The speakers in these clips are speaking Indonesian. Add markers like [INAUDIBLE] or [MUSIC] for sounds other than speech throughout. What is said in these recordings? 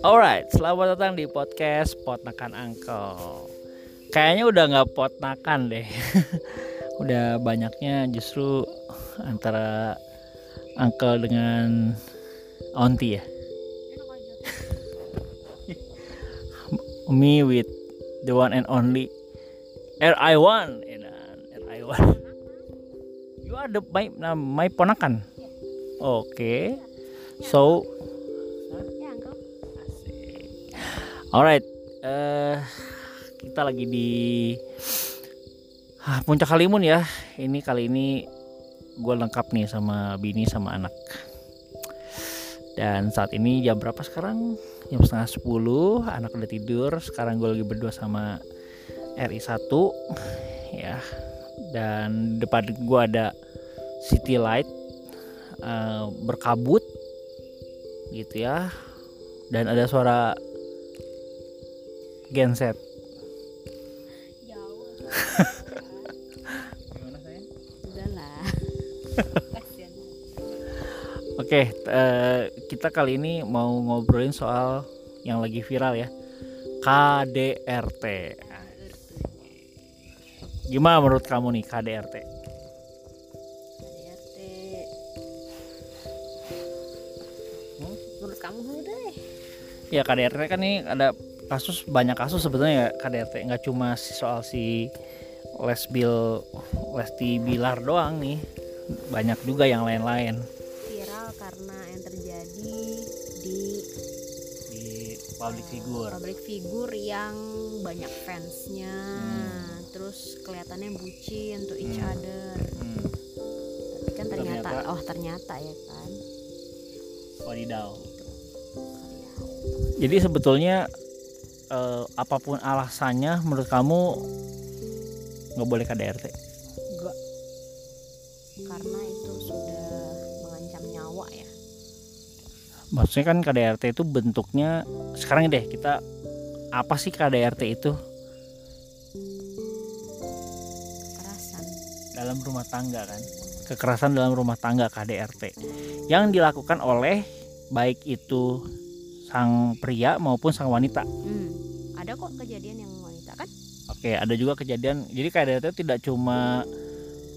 Alright, selamat datang di podcast Pot Nakan Angkel. Kayaknya udah nggak pot nakan deh. [LAUGHS] udah banyaknya justru antara Angkel dengan Onti ya. [LAUGHS] Me with the one and only RI1 edan RI1. You are the my, my ponakan. Oke. Okay. So Ya. Alright, eh kita lagi di ah, Puncak Halimun ya. Ini kali ini gue lengkap nih sama bini sama anak. Dan saat ini jam berapa sekarang? Jam setengah sepuluh. Anak udah tidur. Sekarang gue lagi berdua sama RI 1 ya. Dan depan gue ada city light eh, berkabut gitu ya. Dan ada suara genset. Jauh. Gimana. Oke, eh, kita kali ini mau ngobrolin soal yang lagi viral ya, KDRT. Gimana menurut kamu nih? KDRT. Dulu deh. Ya KDRT kan ini ada kasus banyak kasus sebetulnya ya KDRT nggak cuma soal si Lesbil Lesti Bilar doang nih, banyak juga yang lain-lain Viral karena yang terjadi di di public figure. public figure yang banyak fansnya. Terus kelihatannya bucin to each Hmm. other. Hmm, Tapi kan ternyata, Ternyata- oh ternyata ya kan. wadidaw. Jadi sebetulnya eh, apa pun alasannya menurut kamu nggak boleh KDRT? Enggak. Karena itu sudah mengancam nyawa ya. Maksudnya kan KDRT itu bentuknya sekarang deh kita apa sih KDRT itu Kekerasan. dalam rumah tangga kan? Kekerasan dalam rumah tangga KDRT yang dilakukan oleh baik itu sang pria maupun sang wanita. Hmm. Ada kok kejadian yang wanita kan? Oke, ada juga kejadian. Jadi KDRT tidak cuma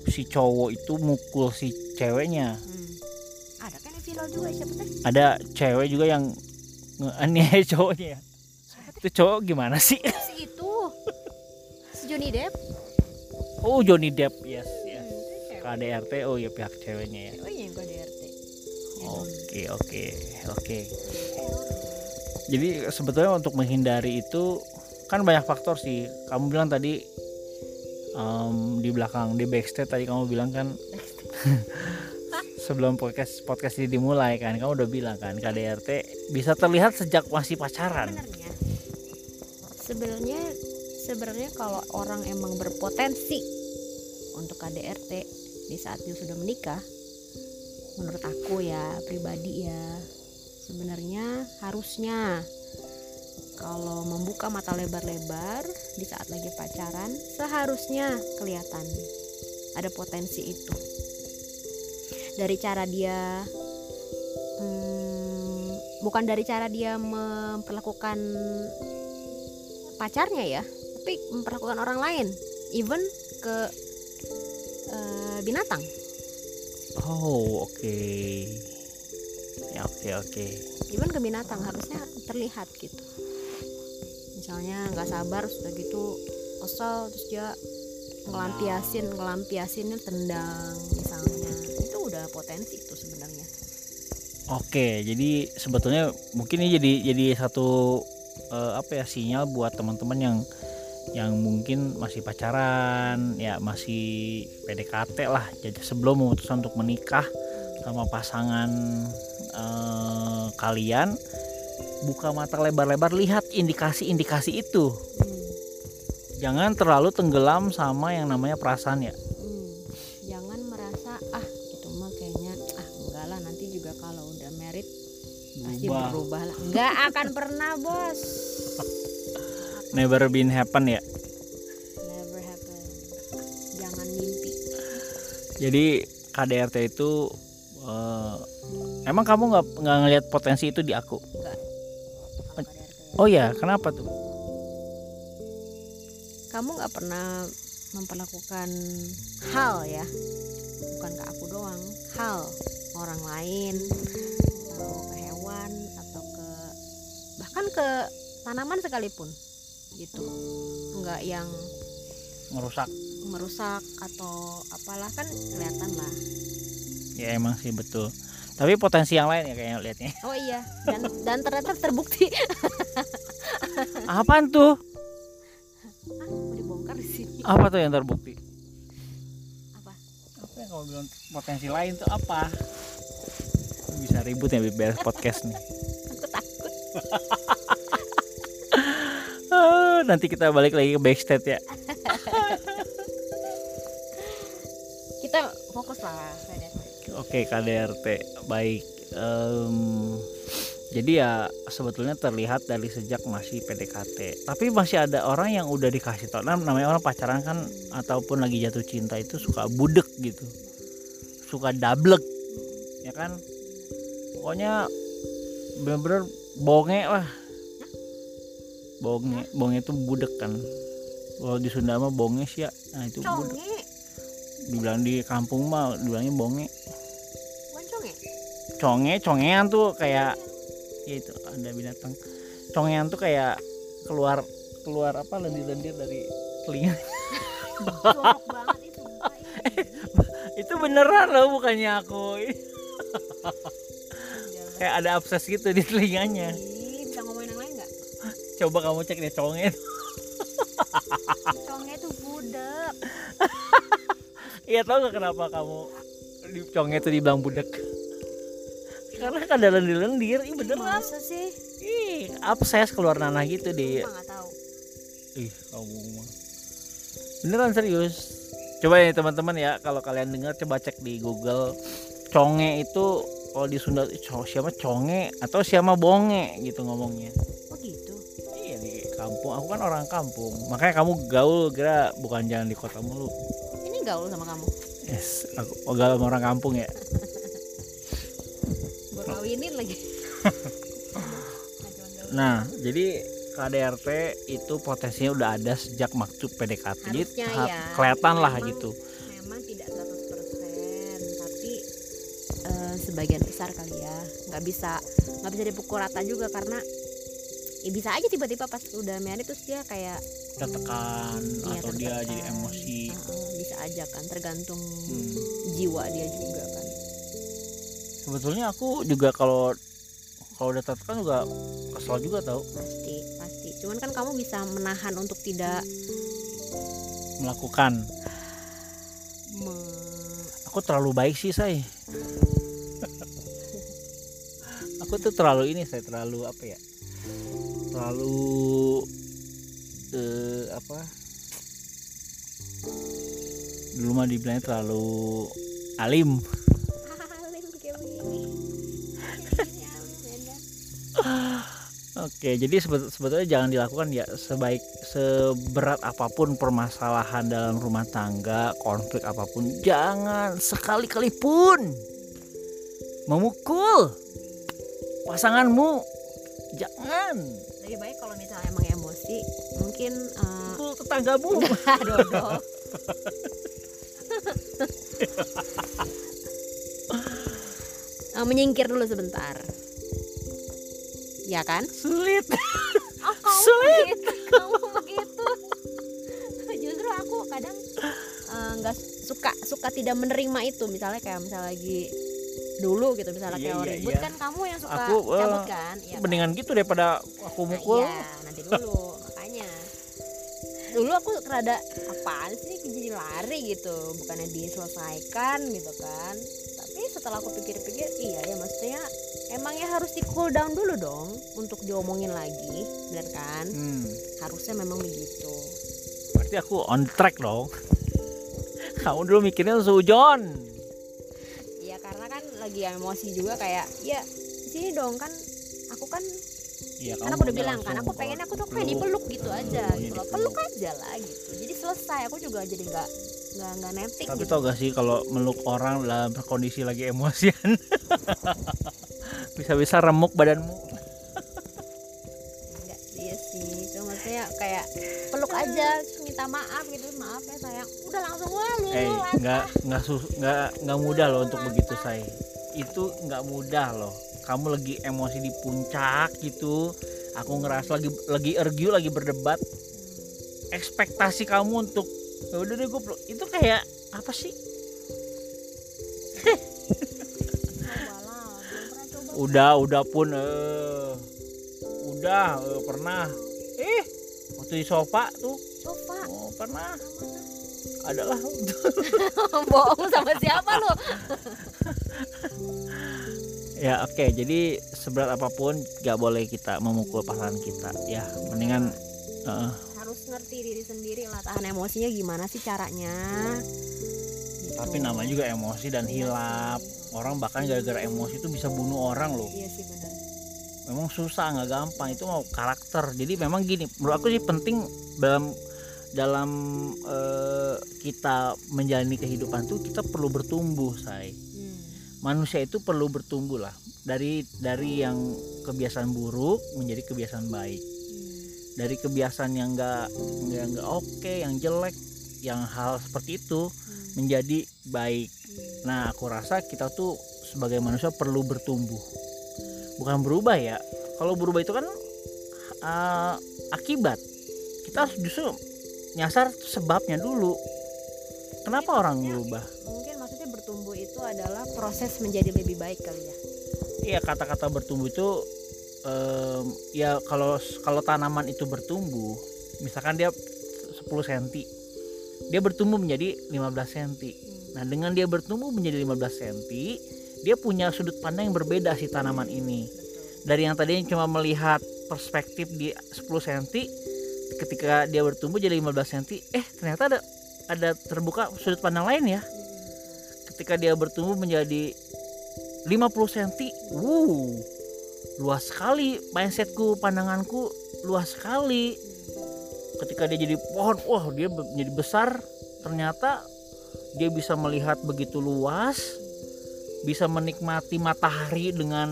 si cowok itu mukul si ceweknya. Hmm. Ada kan yang viral juga siapa teh? Ada cewek juga yang ngeaniaya [LAUGHS] cowoknya. Itu cowok gimana sih? Si itu. Si Johnny Depp. Oh, Johnny Depp. Yes, yes. Hmm, cewek. KDRT oh ya pihak ceweknya ya. Ceweknya yang KDRT. Oke, oke, oke. Jadi sebetulnya untuk menghindari itu kan banyak faktor sih. Kamu bilang tadi em, di belakang di backstage tadi kamu bilang kan [LAUGHS] sebelum podcast podcast ini dimulai kan kamu udah bilang kan KDRT bisa terlihat sejak masih pacaran. Sebenarnya sebenarnya sebenarnya kalau orang emang berpotensi untuk KDRT di saat dia sudah menikah menurut aku ya pribadi ya sebenarnya harusnya. Kalau membuka mata lebar-lebar di saat lagi pacaran seharusnya kelihatan. Ada potensi itu. Dari cara dia hmm, bukan dari cara dia memperlakukan pacarnya ya tapi memperlakukan orang lain. Even ke eh, binatang. Oh, oke. Ya, oke, oke. even ke binatang harusnya terlihat gitu. Misalnya nggak sabar sudah gitu kesel terus dia ngelampiasin ngelampiasinnya tendang misalnya. Itu udah potensi itu sebenarnya. Oke, jadi sebetulnya mungkin ini jadi jadi satu eh, apa ya sinyal buat teman-teman yang yang mungkin masih pacaran, ya masih PDKT lah, jadi sebelum memutuskan untuk menikah sama pasangan eh, kalian, buka mata lebar-lebar, lihat indikasi-indikasi itu. Hmm, Jangan terlalu tenggelam sama yang namanya perasaan ya. hmm. jangan merasa ah itu mah kayaknya ah enggak lah nanti juga kalau udah married pasti Berubah. berubah lah nggak akan pernah bos [LAUGHS] Never been happen ya. never happen jangan mimpi Jadi KDRT itu Eh, emang kamu nggak nggak ngelihat potensi itu di aku? Enggak oh ya kenapa tuh? Kamu nggak pernah memperlakukan hal ya? Bukan ke aku doang hal. Orang lain atau ke hewan atau ke bahkan ke tanaman sekalipun gitu. Nggak yang merusak. merusak atau apalah kan kelihatan lah. Ya emang sih betul tapi potensi yang lain ya kayaknya liatnya. Oh iya dan dan ternyata terbukti. [LAUGHS] Apaan tuh? Ah mau dibongkar di sini? Apa tuh yang terbukti? Apa? Apa yang kamu bilang potensi lain tuh apa? Bisa ribut ya beres podcast nih. [LAUGHS] Aku takut. [LAUGHS] Nanti kita balik lagi ke backstage ya Oke KDRT baik. Em, jadi ya sebetulnya terlihat dari sejak masih PDKT. Tapi masih ada orang yang udah dikasih tau. Nah, namanya orang pacaran kan ataupun lagi jatuh cinta itu suka budek gitu, suka dablek, ya kan? Pokoknya bener-bener bonge lah. Bonge, bonge itu budek kan. Kalau di Sunda mah bonge sih ya. Nah itu budek. Dibilang di kampung mah dibilangnya bonge. Conge conge congean tuh kayak ya itu ada binatang. Congean tuh kayak keluar keluar apa lendir-lendir dari telinga. Itu [LAUGHS] itu beneran loh bukannya aku. Kayak ada abses gitu di telinganya. Ih, bisa ngomongin yang lain nggak? Coba kamu cek deh conge. Conge itu budek. [LAUGHS] Iya tau gak kenapa kamu di conge itu dibilang budak karena kan ada lendir-lendir ih beneran masa sih ih abses keluar nanah gitu di Emang nggak tahu Ih, kamu mah. Beneran serius. Coba ya teman-teman ya, kalau kalian dengar coba cek di Google. Conge itu kalau di Sunda co- siapa conge atau siapa bonge gitu ngomongnya. oh gitu Iya di kampung. Aku kan orang kampung. Makanya kamu gaul kira bukan jalan di kota mulu. ini gaul sama kamu Yes, aku oh, gaul sama orang kampung ya. [LAUGHS] lagi. [LAUGHS] Nah, jadi KDRT itu potensinya udah ada sejak maksud PDKT. Jadi Harusnya ha- ya. kelihatan lah gitu. memang tidak 100% tapi eh, sebagian besar kali ya nggak bisa nggak bisa dipukul rata juga karena ya bisa aja tiba-tiba pas udah married terus dia kayak Tertekan iya, atau dia tertekan. jadi emosi. Heeh, bisa aja kan tergantung Hmm. jiwa dia juga sebetulnya aku juga kalau kalau udah tertekan juga kesel juga tau. Pasti pasti. Cuman kan kamu bisa menahan untuk tidak melakukan. Me- aku terlalu baik sih say. Aku tuh terlalu ini saya terlalu apa ya? Terlalu eh, apa? Dulu mah dibilangnya terlalu alim Oke, jadi sebet- sebetulnya jangan dilakukan ya sebaik seberat apa pun permasalahan dalam rumah tangga, konflik apa pun, jangan sekali-kali pun memukul pasanganmu. Jangan lebih baik kalau misalnya emang emosi mungkin eh, pukul tetanggamu. [LAUGHS] dodol [LAUGHS] Eh, menyingkir dulu sebentar ya kan Sulit. [LAUGHS] oh kamu Sulit. begitu kamu begitu justru aku kadang eh, nggak suka suka tidak menerima itu misalnya kayak misalnya lagi dulu gitu misalnya Iya, kayak iya, ribut iya. kan kamu yang suka Aku, cabut kan Iya kan? Mendingan gitu daripada aku Nah, mukul. iya, nanti dulu makanya dulu aku rada apaan sih jadi lari gitu bukannya diselesaikan gitu kan tapi setelah aku pikir-pikir iya ya maksudnya emangnya harus di cool down dulu dong untuk diomongin lagi bener kan? Hmm, harusnya memang begitu. Berarti aku on track dong. Kamu dulu mikirnya sujon. ya karena kan lagi emosi juga kayak ya sini dong kan aku kan Iya, kan kamu aku udah bilang kan aku pengen aku tuh kayak peluk. dipeluk gitu aja Maunya gitu loh. Peluk aja lah gitu. Jadi selesai aku juga jadi nggak nggak nggak netting tapi gitu. tau gak sih kalau meluk orang dalam kondisi lagi emosian [LAUGHS] bisa-bisa remuk badanmu. Enggak iya sih. Itu maksudnya kayak peluk aja minta maaf gitu. Maaf ya sayang. Udah langsung wah lu eh nggak nggak sus nggak nggak mudah loh untuk begitu say. Itu nggak mudah loh. Kamu lagi emosi di puncak gitu. Aku ngerasa lagi lagi argue lagi berdebat. Ekspektasi kamu untuk ya udah deh gue peluk." itu kayak apa sih udah udah pun eh udah eh, pernah. Eh waktu di sofa tuh. Coba oh pernah. Adalah. [LAUGHS] Bohong sama siapa lu? [LAUGHS] Ya oke. Jadi seberat apa pun gak boleh kita memukul pasangan kita. Ya mendingan eh, harus ngerti diri sendiri lah tahan emosinya gimana sih caranya? Gitu. tapi namanya juga emosi dan hilap orang bahkan gara-gara emosi itu bisa bunuh orang loh iya sih benar memang susah nggak gampang itu mau karakter jadi memang gini menurut aku sih penting dalam dalam eh, kita menjalani kehidupan tuh kita perlu bertumbuh say hmm. manusia itu perlu bertumbuh lah dari dari yang kebiasaan buruk menjadi kebiasaan baik Hmm. dari kebiasaan yang enggak enggak enggak oke yang jelek yang hal seperti itu Hmm. Menjadi baik. Nah aku rasa kita tuh sebagai manusia perlu bertumbuh. Bukan berubah ya. Kalau berubah itu kan eh, akibat. Kita harus justru nyasar sebabnya dulu. Kenapa orang berubah? mungkin maksudnya bertumbuh itu adalah proses menjadi lebih baik kali ya? Iya kata-kata bertumbuh itu em, ya kalau kalau tanaman itu bertumbuh, misalkan dia 10 cm, dia bertumbuh menjadi 15 cm. Nah, dengan dia bertumbuh menjadi 15 cm, dia punya sudut pandang yang berbeda si tanaman ini. betul Dari yang tadinya cuma melihat perspektif di 10 cm, ketika dia bertumbuh jadi 15 cm, eh ternyata ada ada terbuka sudut pandang lain ya. Ketika dia bertumbuh menjadi 50 cm, wuh, luas sekali mindsetku, pandanganku luas sekali. Ketika dia jadi pohon, wah dia menjadi besar, ternyata dia bisa melihat begitu luas, bisa menikmati matahari dengan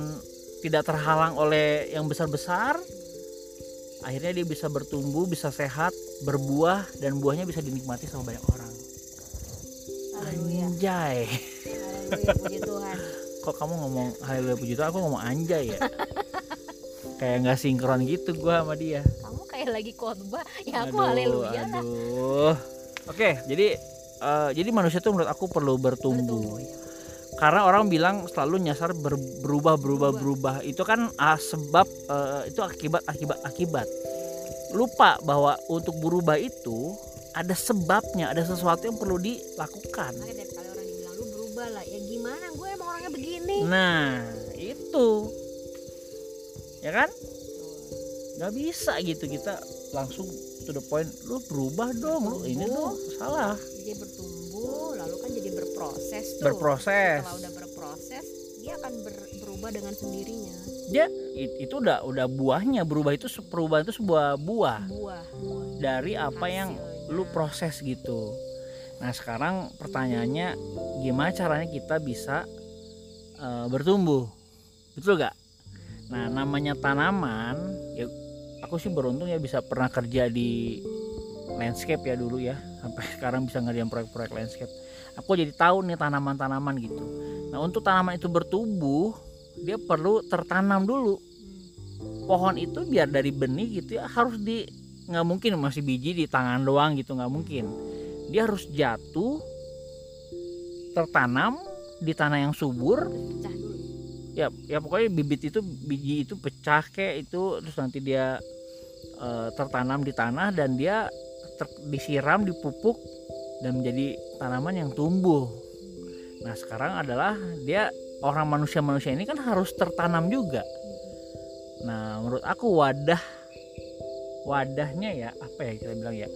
tidak terhalang oleh yang besar-besar. Akhirnya dia bisa bertumbuh, bisa sehat, berbuah dan buahnya bisa dinikmati sama banyak orang. Haleluya Anjay. Haleluya puji Tuhan [LAUGHS] kok kamu ngomong haleluya puji Tuhan aku ngomong anjay ya kayak nggak sinkron gitu gua sama dia [LAUGHS] lagi khotbah. Ya aku Aduh, haleluya lah. aduh. Oke jadi eh, jadi manusia tuh menurut aku perlu bertumbuh. Bertumbuh, ya. karena orang bilang selalu nyasar ber- berubah berubah berubah. itu kan ah, sebab eh, itu akibat akibat akibat. Lupa bahwa untuk berubah itu ada sebabnya ada sesuatu yang perlu dilakukan. Makanya dari kali orang dibilang lu berubah lah. Ya gimana? Gue emang orangnya begini. Nah, itu. Ya kan? Nggak bisa gitu kita langsung to the point lu berubah dong lu ini tuh salah. Jadi bertumbuh lalu kan jadi berproses tuh. Berproses. Kalau udah berproses dia akan ber- berubah dengan sendirinya. Dia it- itu udah udah buahnya berubah itu perubahan itu sebuah buah. Buah dari apa yang Hasilnya. lu proses gitu. Nah sekarang pertanyaannya gimana caranya kita bisa eh, bertumbuh? Betul gak nah namanya tanaman aku sih beruntung ya bisa pernah kerja di landscape ya dulu ya. Sampai [LAUGHS] sekarang bisa ngerjain proyek-proyek landscape. Aku jadi tahu nih tanaman-tanaman gitu. Nah untuk tanaman itu bertumbuh dia perlu tertanam dulu. Pohon itu biar dari benih gitu ya harus di nggak mungkin masih biji di tangan doang gitu nggak mungkin. Dia harus jatuh tertanam di tanah yang subur. Pecah dulu. Ya ya pokoknya bibit itu biji itu pecah kayak itu terus nanti dia eh, tertanam di tanah dan dia ter- disiram dipupuk dan menjadi tanaman yang tumbuh. Nah sekarang adalah dia orang manusia-manusia ini kan harus tertanam juga. Nah menurut aku wadah wadahnya ya apa ya kita bilang ya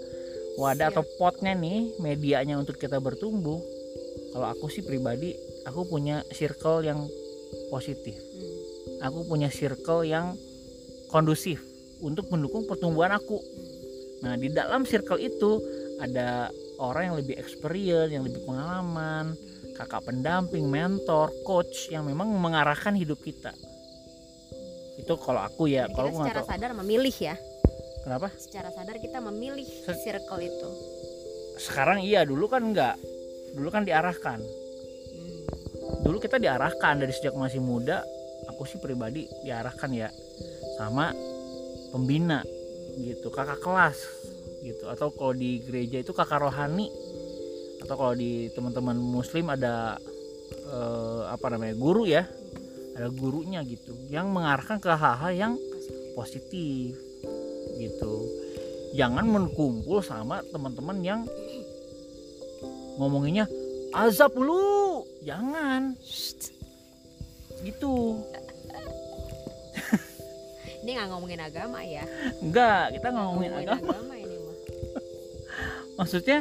wadah atau potnya nih medianya untuk kita bertumbuh kalau aku sih pribadi aku punya circle yang positif. Hmm. aku punya circle yang kondusif untuk mendukung pertumbuhan aku. Nah, di dalam circle itu ada orang yang lebih experience yang lebih pengalaman kakak pendamping mentor coach yang memang mengarahkan hidup kita. Itu kalau aku ya Jadi kalau kita secara tahu. sadar memilih ya? Kenapa? Secara sadar kita memilih Se- circle itu. Sekarang iya dulu kan enggak dulu kan diarahkan. Hmm. dulu kita diarahkan dari sejak masih muda aku sih pribadi diarahkan ya. Sama pembina gitu kakak kelas gitu. Atau kalau di gereja itu kakak rohani. Atau kalau di teman-teman muslim ada eh, apa namanya guru ya. Ada gurunya gitu yang mengarahkan ke hal-hal yang positif gitu. Jangan menkumpul sama teman-teman yang ngomonginnya azab lu! Jangan. Gitu ini nggak ngomongin agama ya? Enggak kita nggak ngomongin Ngomongin agama. agama ini mah. [LAUGHS] Maksudnya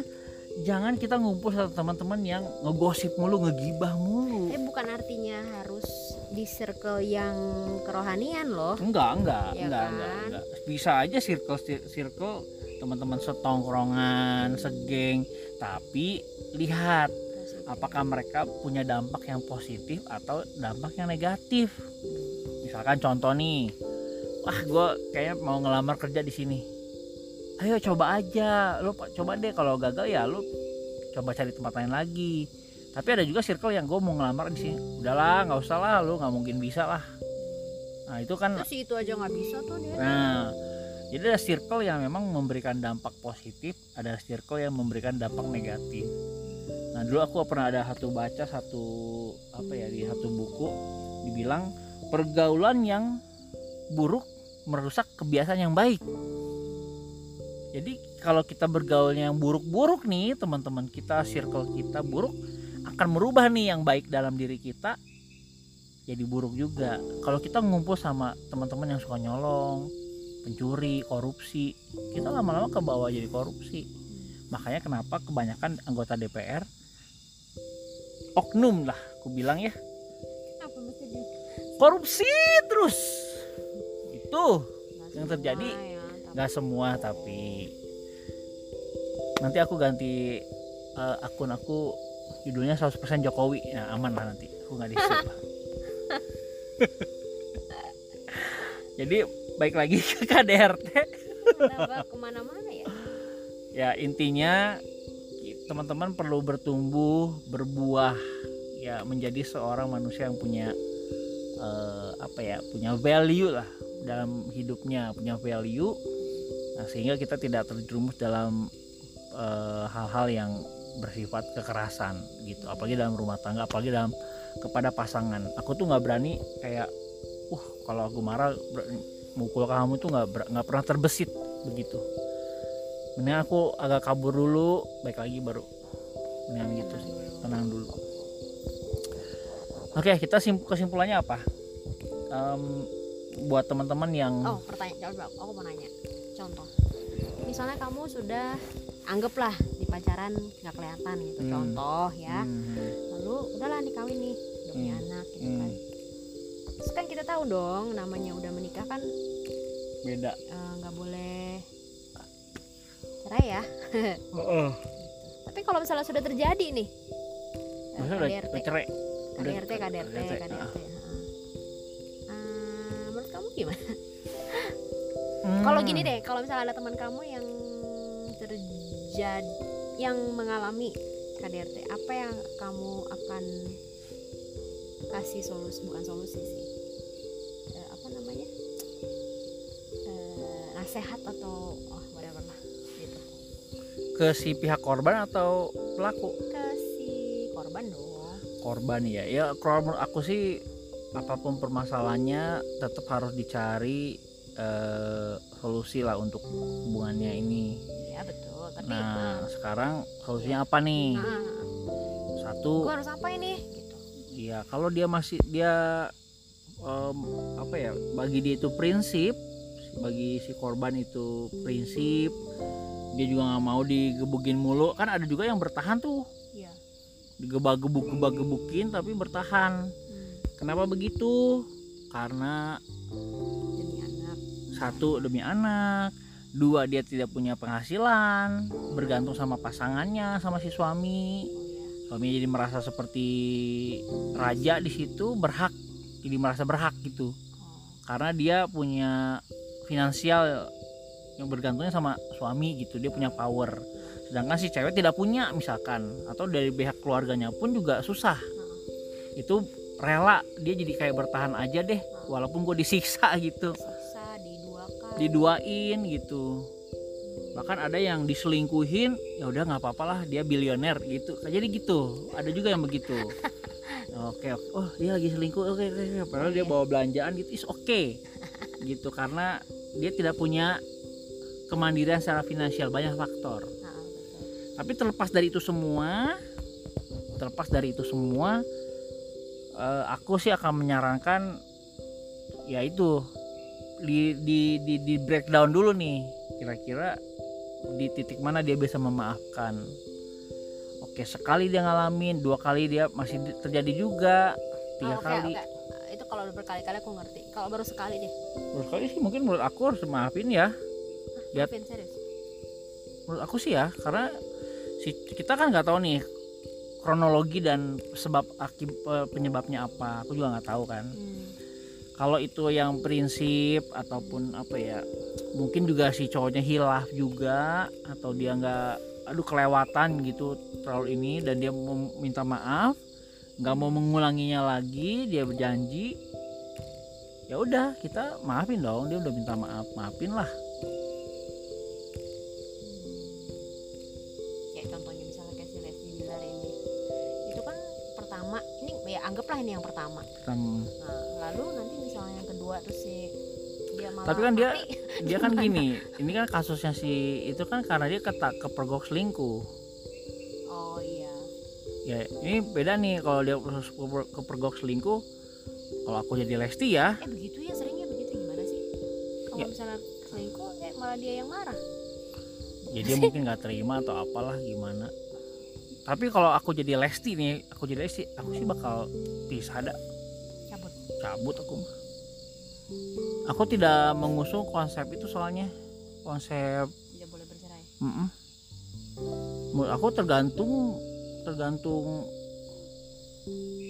jangan kita ngumpul sama teman-teman yang ngegosip mulu ngegibah mulu. Eh bukan artinya harus di circle yang kerohanian loh. Enggak enggak Ya enggak, kan? enggak enggak bisa aja circle circle teman-teman setongkrongan segeng. Tapi lihat apakah mereka punya dampak yang positif atau dampak yang negatif. Misalkan contoh nih wah gue kayaknya mau ngelamar kerja di sini. Ayo coba aja. Pa- coba deh kalau gagal ya lu coba cari tempat lain lagi. Tapi ada juga circle yang gue mau ngelamar di sini. Udahlah nggak usah lah lu nggak mungkin bisa lah. Nah itu kan terus itu aja nggak bisa tuh dia. Nah, jadi ada circle yang memang memberikan dampak positif, ada circle yang memberikan dampak negatif. Nah, dulu aku pernah ada satu baca satu apa ya di satu buku dibilang pergaulan yang buruk merusak kebiasaan yang baik. Jadi kalau kita bergaulnya yang buruk-buruk nih, teman-teman kita, circle kita buruk akan merubah nih yang baik dalam diri kita jadi buruk juga. Kalau kita ngumpul sama teman-teman yang suka nyolong, pencuri, korupsi, kita lama-lama ke bawah jadi korupsi. Makanya kenapa kebanyakan anggota DPR oknum lah, aku bilang ya, korupsi terus. Itu Nggak Yang terjadi. ya, nggak semua tapi nanti aku ganti eh, akun aku judulnya 100% Jokowi. Ya aman lah nanti. Aku nggak di [LAUGHS] jadi baik lagi ke KDRT ke mana-mana ya? Ya intinya teman-teman perlu bertumbuh berbuah ya menjadi seorang manusia yang punya eh, apa ya punya value lah dalam hidupnya punya value. Nah, sehingga kita tidak terjerumus dalam eh, hal-hal yang bersifat kekerasan gitu. Apalagi dalam rumah tangga apalagi dalam kepada pasangan. Aku tuh nggak berani kayak uh kalau aku marah mukul kamu tuh nggak nggak pernah terbesit begitu. Mendingan aku agak kabur dulu baik lagi baru mendingan gitu sih tenang dulu. Oke kita sim- kesimpulannya apa? Em, buat teman-teman yang oh pertanyaan coba aku mau nanya. Contoh. Misalnya kamu sudah anggaplah di pacaran nggak kelihatan gitu. Hmm. contoh ya. Hmm, lalu udahlah nih kawin nih udah punya Hmm. anak gitu Hmm. kan. Terus kan kita tahu dong namanya udah menikah kan beda. eh, nggak boleh cerai ya. [LAUGHS] Tapi kalau misalnya sudah terjadi nih Maksudnya KDRT udah cerai. Udah- KDRT KDRT KDRT, KDRT gimana? Hmm. kalau gini deh kalau misalnya ada teman kamu yang terjadi yang mengalami KDRT apa yang kamu akan kasih solusi bukan solusi sih Eh, apa namanya? Nasehat atau oh whatever lah gitu. Ke si pihak korban atau pelaku? Ke si korban dong korban ya ya kalau menurut aku sih apa pun permasalahannya tetap harus dicari eh, solusi lah untuk hubungannya ini. Ya betul. Tapi nah sekarang solusinya apa nih? Nah, satu. Gue harus apa ini? Gitu. Ya kalau dia masih dia em, apa ya bagi dia itu prinsip bagi si korban itu prinsip dia juga nggak mau digebukin mulu. Kan ada juga yang bertahan tuh. Iya. Digebak-gebuk gebak-gebukin tapi bertahan kenapa begitu? Karena demi anak. satu demi anak. Dua dia tidak punya penghasilan. Bergantung sama pasangannya sama si suami. Suami jadi merasa seperti raja di situ berhak. Jadi merasa berhak gitu. Karena dia punya finansial yang bergantungnya sama suami gitu. Dia punya power. Sedangkan si cewek tidak punya misalkan. Atau dari pihak keluarganya pun juga susah. Itu rela dia jadi kayak bertahan aja deh walaupun gue disiksa gitu. Siksa diduakan. diduain gitu. Bahkan ada yang diselingkuhin ya udah nggak apa-apa lah dia bilioner gitu. Jadi gitu ada juga yang begitu. [LAUGHS] Oke oke. Oh dia lagi selingkuh oke oke oke. padahal dia bawa belanjaan gitu is oke. Gitu karena dia tidak punya kemandirian secara finansial banyak faktor. Nah, tapi terlepas dari itu semua terlepas dari itu semua eh, aku sih akan menyarankan ya itu di di di, di breakdown dulu nih kira-kira di titik mana dia bisa memaafkan oke sekali dia ngalamin dua kali dia masih di- terjadi juga tiga Oh, oke, kali oke. Itu kalau berkali-kali aku ngerti. Kalau baru sekali deh. menurut kali sih mungkin menurut aku harus maafin ya Lihat. Maafin serius. menurut aku sih ya karena si kita kan nggak tahu nih kronologi dan sebab akib eh, penyebabnya apa aku juga nggak tahu kan Hmm. kalau itu yang prinsip ataupun apa ya mungkin juga si cowoknya hilaf juga atau dia nggak aduh kelewatan gitu terlalu ini dan dia minta maaf nggak mau mengulanginya lagi dia berjanji ya udah kita maafin dong dia udah minta maaf maafin lah Kan- Nah, lalu nanti misalnya yang kedua terus si dia malah Tapi kan dia- mati. [LAUGHS] dia kan gini ini kan kasusnya si itu kan karena dia ketak kepergok selingkuh Oh iya. ya ini beda nih kalau dia keper- kepergok selingkuh kalau aku jadi Lesti ya Eh begitu ya seringnya begitu gimana sih? Kalau Ya. misalnya selingkuh eh malah dia yang marah. ya dia mungkin nggak terima atau apalah gimana tapi kalau aku jadi Lesti nih aku jadi Lesti aku sih bakal pisah ada Cabut. aku mah. aku tidak mengusung konsep itu soalnya konsep Tidak boleh bercerai. mm-mm. menurut aku tergantung tergantung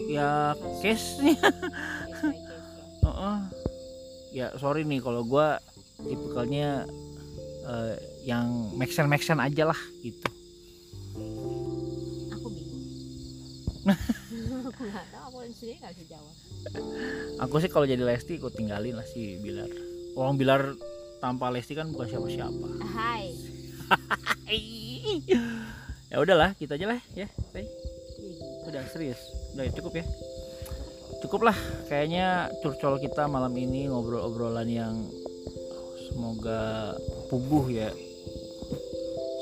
ya case nya by [LAUGHS] case ya. Sorry nih kalau gua tipikalnya eh, yang make sense make sense aja lah gitu nggak tahu aku sendiri nggak bisa jawab. aku sih kalau jadi Lesti ikut tinggalin lah si Bilar. Orang Bilar tanpa Lesti kan bukan siapa-siapa. Hai. [LAUGHS] ya udahlah kita aja lah ya. Gitu. udah serius. Udah cukup ya. Cukup lah. Kayaknya curcol kita malam ini ngobrol-obrolan yang semoga puguh ya.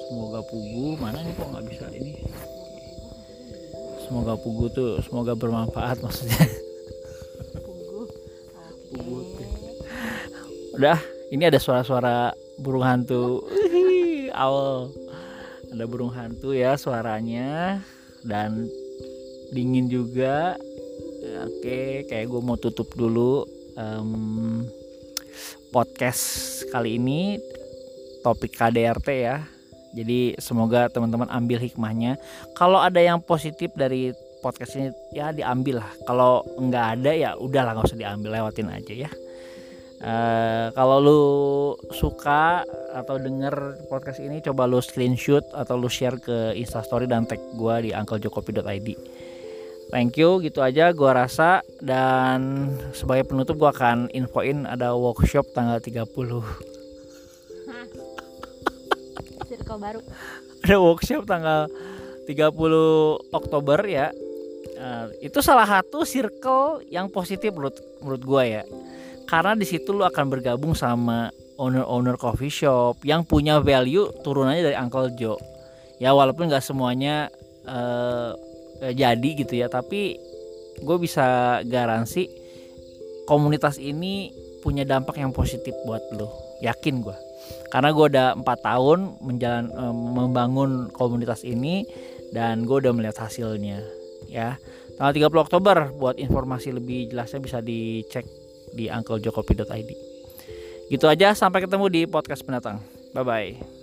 Semoga puguh. Mana nih kok nggak bisa ini semoga puguh tuh semoga bermanfaat maksudnya. Puguh. Oke. udah ini ada suara-suara burung hantu awal ada burung hantu ya suaranya dan dingin juga oke kayak gue mau tutup dulu em, podcast kali ini topik KDRT ya jadi semoga teman-teman ambil hikmahnya. Kalau ada yang positif dari podcast ini ya diambil lah. Kalau nggak ada ya udahlah nggak usah diambil lewatin aja ya. Eh, kalau lu suka atau denger podcast ini coba lu screenshot atau lu share ke instastory dan tag gua di unclejokopi.id thank you gitu aja gua rasa. Dan sebagai penutup gua akan infoin ada workshop tanggal 30 Circle baru. ada workshop tanggal 30 Oktober ya. Eh, itu salah satu circle yang positif menurut menurut gua ya. Karena di situ lu akan bergabung sama owner-owner coffee shop yang punya value turunannya dari Uncle Joe ya walaupun nggak semuanya eh, jadi gitu ya tapi gue bisa garansi komunitas ini punya dampak yang positif buat lo yakin gue karena gue udah empat tahun menjalan eh, membangun komunitas ini dan gue udah melihat hasilnya ya. Tanggal 30 Oktober buat informasi lebih jelasnya bisa dicek di unclejokopi.id gitu aja sampai ketemu di podcast pendatang. Bye bye